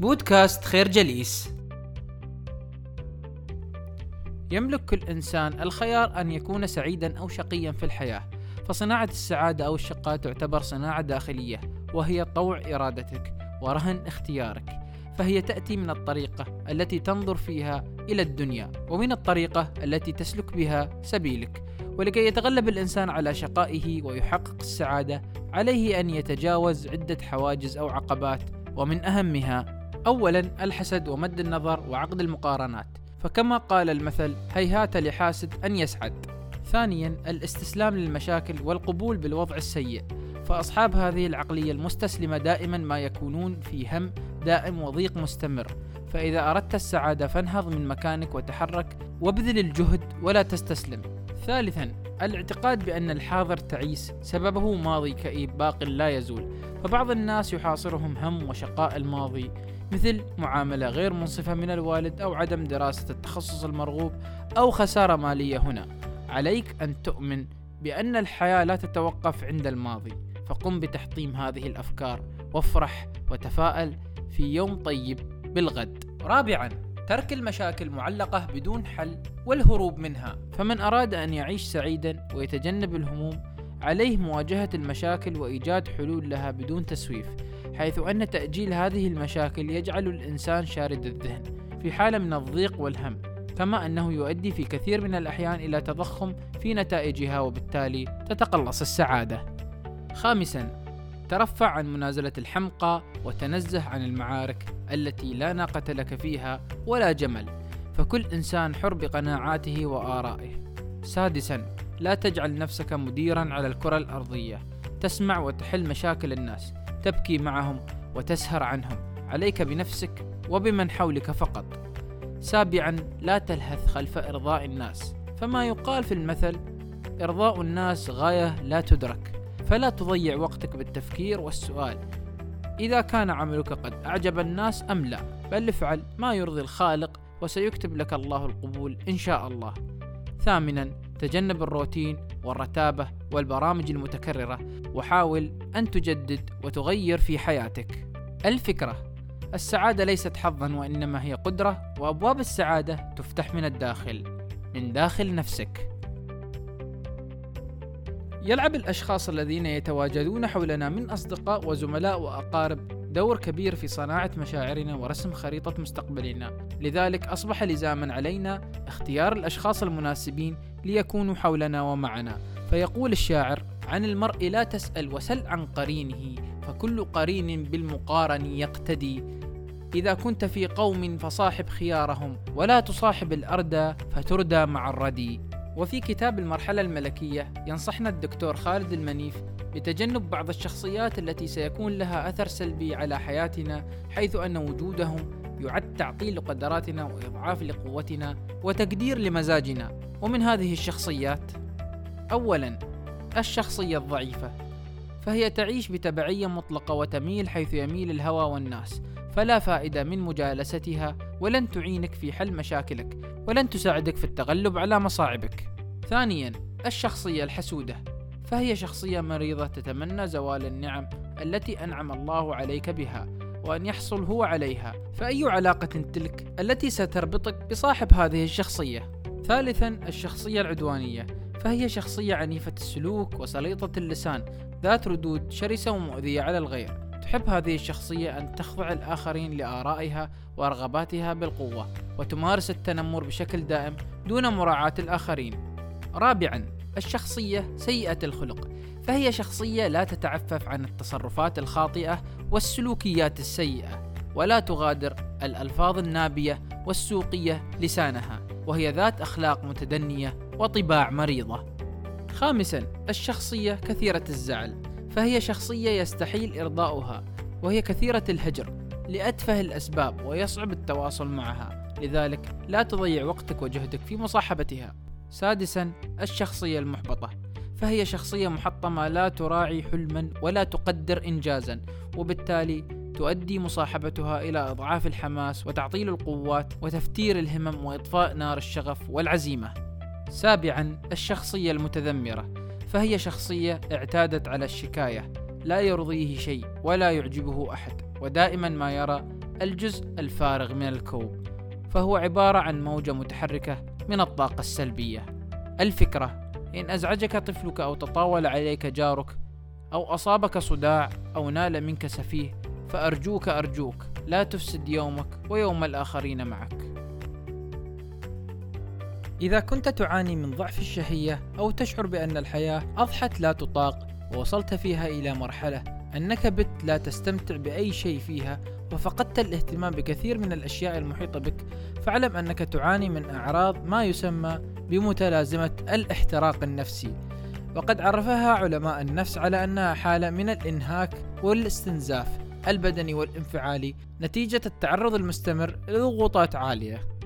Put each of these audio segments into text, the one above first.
بودكاست خير جليس. يملك كل إنسان الخيار أن يكون سعيدا أو شقيا في الحياة فصناعة السعادة أو الشقاء تعتبر صناعة داخلية وهي طوع إرادتك ورهن اختيارك فهي تأتي من الطريقة التي تنظر فيها إلى الدنيا ومن الطريقة التي تسلك بها سبيلك. ولكي يتغلب الإنسان على شقائه ويحقق السعادة عليه أن يتجاوز عدة حواجز أو عقبات ومن أهمها أولا الحسد ومد النظر وعقد المقارنات فكما قال المثل هيهات لحاسد أن يسعد. ثانيا الاستسلام للمشاكل والقبول بالوضع السيء فأصحاب هذه العقلية المستسلمة دائما ما يكونون في هم دائم وضيق مستمر. فإذا أردت السعادة فانهض من مكانك وتحرك وابذل الجهد ولا تستسلم. ثالثا الاعتقاد بأن الحاضر تعيس سببه ماضي كئيب باق لا يزول فبعض الناس يحاصرهم هم وشقاء الماضي. مثل معاملة غير منصفة من الوالد أو عدم دراسة التخصص المرغوب أو خسارة مالية هنا. عليك أن تؤمن بأن الحياة لا تتوقف عند الماضي. فقم بتحطيم هذه الأفكار وافرح وتفائل في يوم طيب بالغد. رابعا ترك المشاكل معلقة بدون حل والهروب منها. فمن أراد أن يعيش سعيدا ويتجنب الهموم عليه مواجهة المشاكل وإيجاد حلول لها بدون تسويف. حيث أن تأجيل هذه المشاكل يجعل الإنسان شارد الذهن في حالة من الضيق والهم كما أنه يؤدي في كثير من الأحيان إلى تضخم في نتائجها وبالتالي تتقلص السعادة. خامسا ترفع عن منازلة الحمقى وتنزه عن المعارك التي لا ناقة لك فيها ولا جمل فكل إنسان حر بقناعاته وآرائه. سادسا لا تجعل نفسك مديرا على الكرة الأرضية تسمع وتحل مشاكل الناس تبكي معهم وتسهر عنهم. عليك بنفسك وبمن حولك فقط. سابعا لا تلهث خلف إرضاء الناس. فما يقال في المثل إرضاء الناس غاية لا تدرك. فلا تضيع وقتك بالتفكير والسؤال. إذا كان عملك قد أعجب الناس أم لا؟ بل افعل ما يرضي الخالق وسيكتب لك الله القبول إن شاء الله. ثامنا تجنب الروتين والرتابة والبرامج المتكررة وحاول أن تجدد وتغير في حياتك. الفكرة السعادة ليست حظا وإنما هي قدرة وأبواب السعادة تفتح من الداخل من داخل نفسك. يلعب الأشخاص الذين يتواجدون حولنا من أصدقاء وزملاء وأقارب دور كبير في صناعة مشاعرنا ورسم خريطة مستقبلنا، لذلك أصبح لزاما علينا اختيار الأشخاص المناسبين ليكونوا حولنا ومعنا، فيقول الشاعر: عن المرء لا تسأل وسل عن قرينه، فكل قرين بالمقارن يقتدي، إذا كنت في قوم فصاحب خيارهم، ولا تصاحب الأردى فتردى مع الردي. وفي كتاب المرحلة الملكية ينصحنا الدكتور خالد المنيف بتجنب بعض الشخصيات التي سيكون لها أثر سلبي على حياتنا حيث أن وجودهم يعد تعطيل لقدراتنا وإضعاف لقوتنا وتقدير لمزاجنا. ومن هذه الشخصيات أولا الشخصية الضعيفة. فهي تعيش بتبعية مطلقة وتميل حيث يميل الهوى والناس. فلا فائدة من مجالستها ولن تعينك في حل مشاكلك ولن تساعدك في التغلب على مصاعبك. ثانيا الشخصية الحسودة. فهي شخصية مريضة تتمنى زوال النعم التي أنعم الله عليك بها. وأن يحصل هو عليها. فأي علاقة تلك التي ستربطك بصاحب هذه الشخصية؟ ثالثا الشخصية العدوانية. فهي شخصية عنيفة السلوك وسليطة اللسان ذات ردود شرسة ومؤذية على الغير. تحب هذه الشخصية أن تخضع الآخرين لآرائها ورغباتها بالقوة وتمارس التنمر بشكل دائم دون مراعاة الآخرين. رابعا الشخصية سيئة الخلق. فهي شخصية لا تتعفف عن التصرفات الخاطئة والسلوكيات السيئة ولا تغادر الألفاظ النابية والسوقية لسانها وهي ذات أخلاق متدنية وطباع مريضة. خامسا الشخصية كثيرة الزعل فهي شخصية يستحيل إرضاؤها وهي كثيرة الهجر لأتفه الأسباب ويصعب التواصل معها لذلك لا تضيع وقتك وجهدك في مصاحبتها سادسا الشخصية المحبطة فهي شخصية محطمة لا تراعي حلما ولا تقدر إنجازا وبالتالي تؤدي مصاحبتها إلى إضعاف الحماس وتعطيل القوات وتفتير الهمم وإطفاء نار الشغف والعزيمة. سابعا الشخصية المتذمرة. فهي شخصية اعتادت على الشكاية. لا يرضيه شيء ولا يعجبه أحد ودائما ما يرى الجزء الفارغ من الكوب. فهو عبارة عن موجة متحركة من الطاقة السلبية. الفكرة إن أزعجك طفلك أو تطاول عليك جارك أو أصابك صداع أو نال منك سفيه فأرجوك أرجوك. لا تفسد يومك ويوم الآخرين معك. إذا كنت تعاني من ضعف الشهية أو تشعر بأن الحياة أضحت لا تطاق. ووصلت فيها إلى مرحلة أنك بت لا تستمتع بأي شيء فيها وفقدت الاهتمام بكثير من الأشياء المحيطة بك فاعلم أنك تعاني من أعراض ما يسمى بمتلازمة الاحتراق النفسي. وقد عرفها علماء النفس على أنها حالة من الإنهاك والاستنزاف البدني والانفعالي نتيجة التعرض المستمر لضغوطات عالية.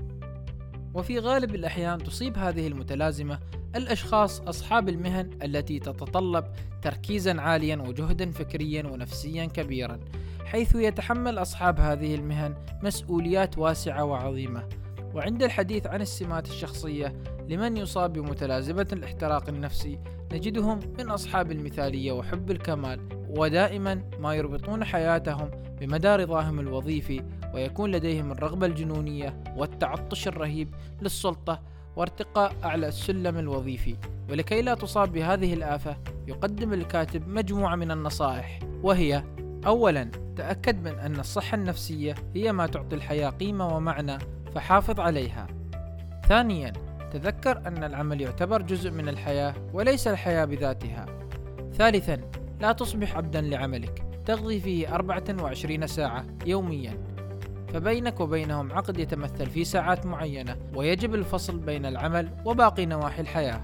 وفي غالب الأحيان تصيب هذه المتلازمة الأشخاص أصحاب المهن التي تتطلب تركيزا عاليا وجهدا فكريا ونفسيا كبيرا حيث يتحمل أصحاب هذه المهن مسؤوليات واسعة وعظيمة. وعند الحديث عن السمات الشخصية لمن يصاب بمتلازمة الاحتراق النفسي نجدهم من أصحاب المثالية وحب الكمال ودائما ما يربطون حياتهم بمدى رضاهم الوظيفي ويكون لديهم الرغبة الجنونية والتعطش الرهيب للسلطة وارتقاء أعلى السلم الوظيفي. ولكي لا تصاب بهذه الآفة يقدم الكاتب مجموعة من النصائح. وهي أولا تأكد من أن الصحة النفسية هي ما تعطي الحياة قيمة ومعنى فحافظ عليها. ثانيا تذكر أن العمل يعتبر جزء من الحياة وليس الحياة بذاتها. ثالثا لا تصبح عبدا لعملك. تقضي فيه 24 ساعة يوميا. فبينك وبينهم عقد يتمثل في ساعات معينة ويجب الفصل بين العمل وباقي نواحي الحياة.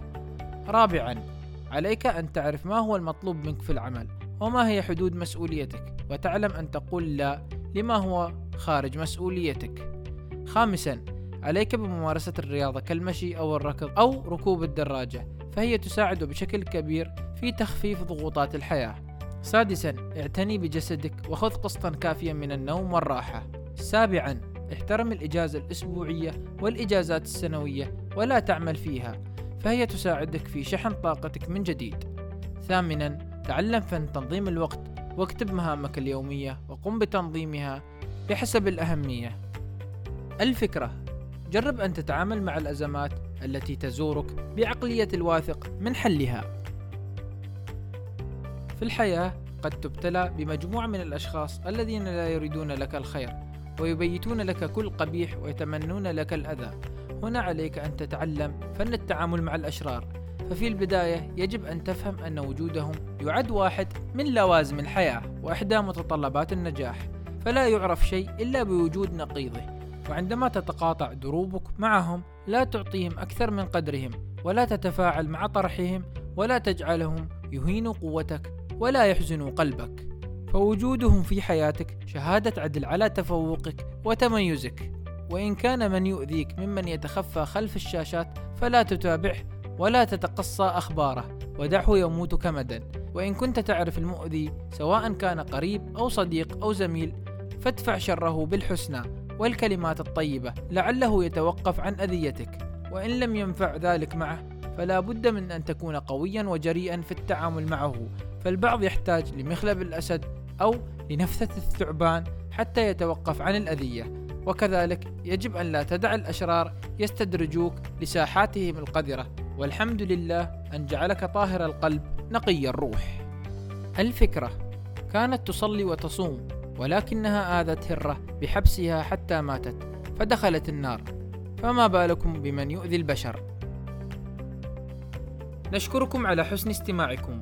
رابعا عليك أن تعرف ما هو المطلوب منك في العمل وما هي حدود مسؤوليتك وتعلم أن تقول لا لما هو خارج مسؤوليتك. خامسا عليك بممارسة الرياضة كالمشي أو الركض أو ركوب الدراجة فهي تساعد بشكل كبير في تخفيف ضغوطات الحياة. سادسا اعتني بجسدك وخذ قسطا كافيا من النوم والراحة. سابعا احترم الإجازة الأسبوعية والإجازات السنوية ولا تعمل فيها فهي تساعدك في شحن طاقتك من جديد. ثامنا تعلم فن تنظيم الوقت واكتب مهامك اليومية وقم بتنظيمها بحسب الأهمية. الفكرة جرب أن تتعامل مع الأزمات التي تزورك بعقلية الواثق من حلها. في الحياة قد تبتلى بمجموعة من الأشخاص الذين لا يريدون لك الخير. ويبيتون لك كل قبيح ويتمنون لك الأذى. هنا عليك أن تتعلم فن التعامل مع الأشرار. ففي البداية يجب أن تفهم أن وجودهم يعد واحد من لوازم الحياة وإحدى متطلبات النجاح. فلا يعرف شيء إلا بوجود نقيضه. وعندما تتقاطع دروبك معهم لا تعطيهم أكثر من قدرهم ولا تتفاعل مع طرحهم ولا تجعلهم يهينوا قوتك ولا يحزنوا قلبك. فوجودهم في حياتك شهادة عدل على تفوقك وتميزك. وإن كان من يؤذيك ممن يتخفى خلف الشاشات فلا تتابعه ولا تتقصى أخباره. ودعه يموت كمدا وإن كنت تعرف المؤذي سواء كان قريب أو صديق أو زميل فادفع شره بالحسنى والكلمات الطيبة لعله يتوقف عن أذيتك. وإن لم ينفع ذلك معه فلا بد من أن تكون قويا وجريئا في التعامل معه. فالبعض يحتاج لمخلب الأسد أو لنفثة الثعبان حتى يتوقف عن الأذية. وكذلك يجب أن لا تدع الأشرار يستدرجوك لساحاتهم القذرة. والحمد لله أن جعلك طاهر القلب نقي الروح. الفكرة كانت تصلي وتصوم ولكنها آذت هرة بحبسها حتى ماتت فدخلت النار. فما بالكم بمن يؤذي البشر؟ نشكركم على حسن استماعكم.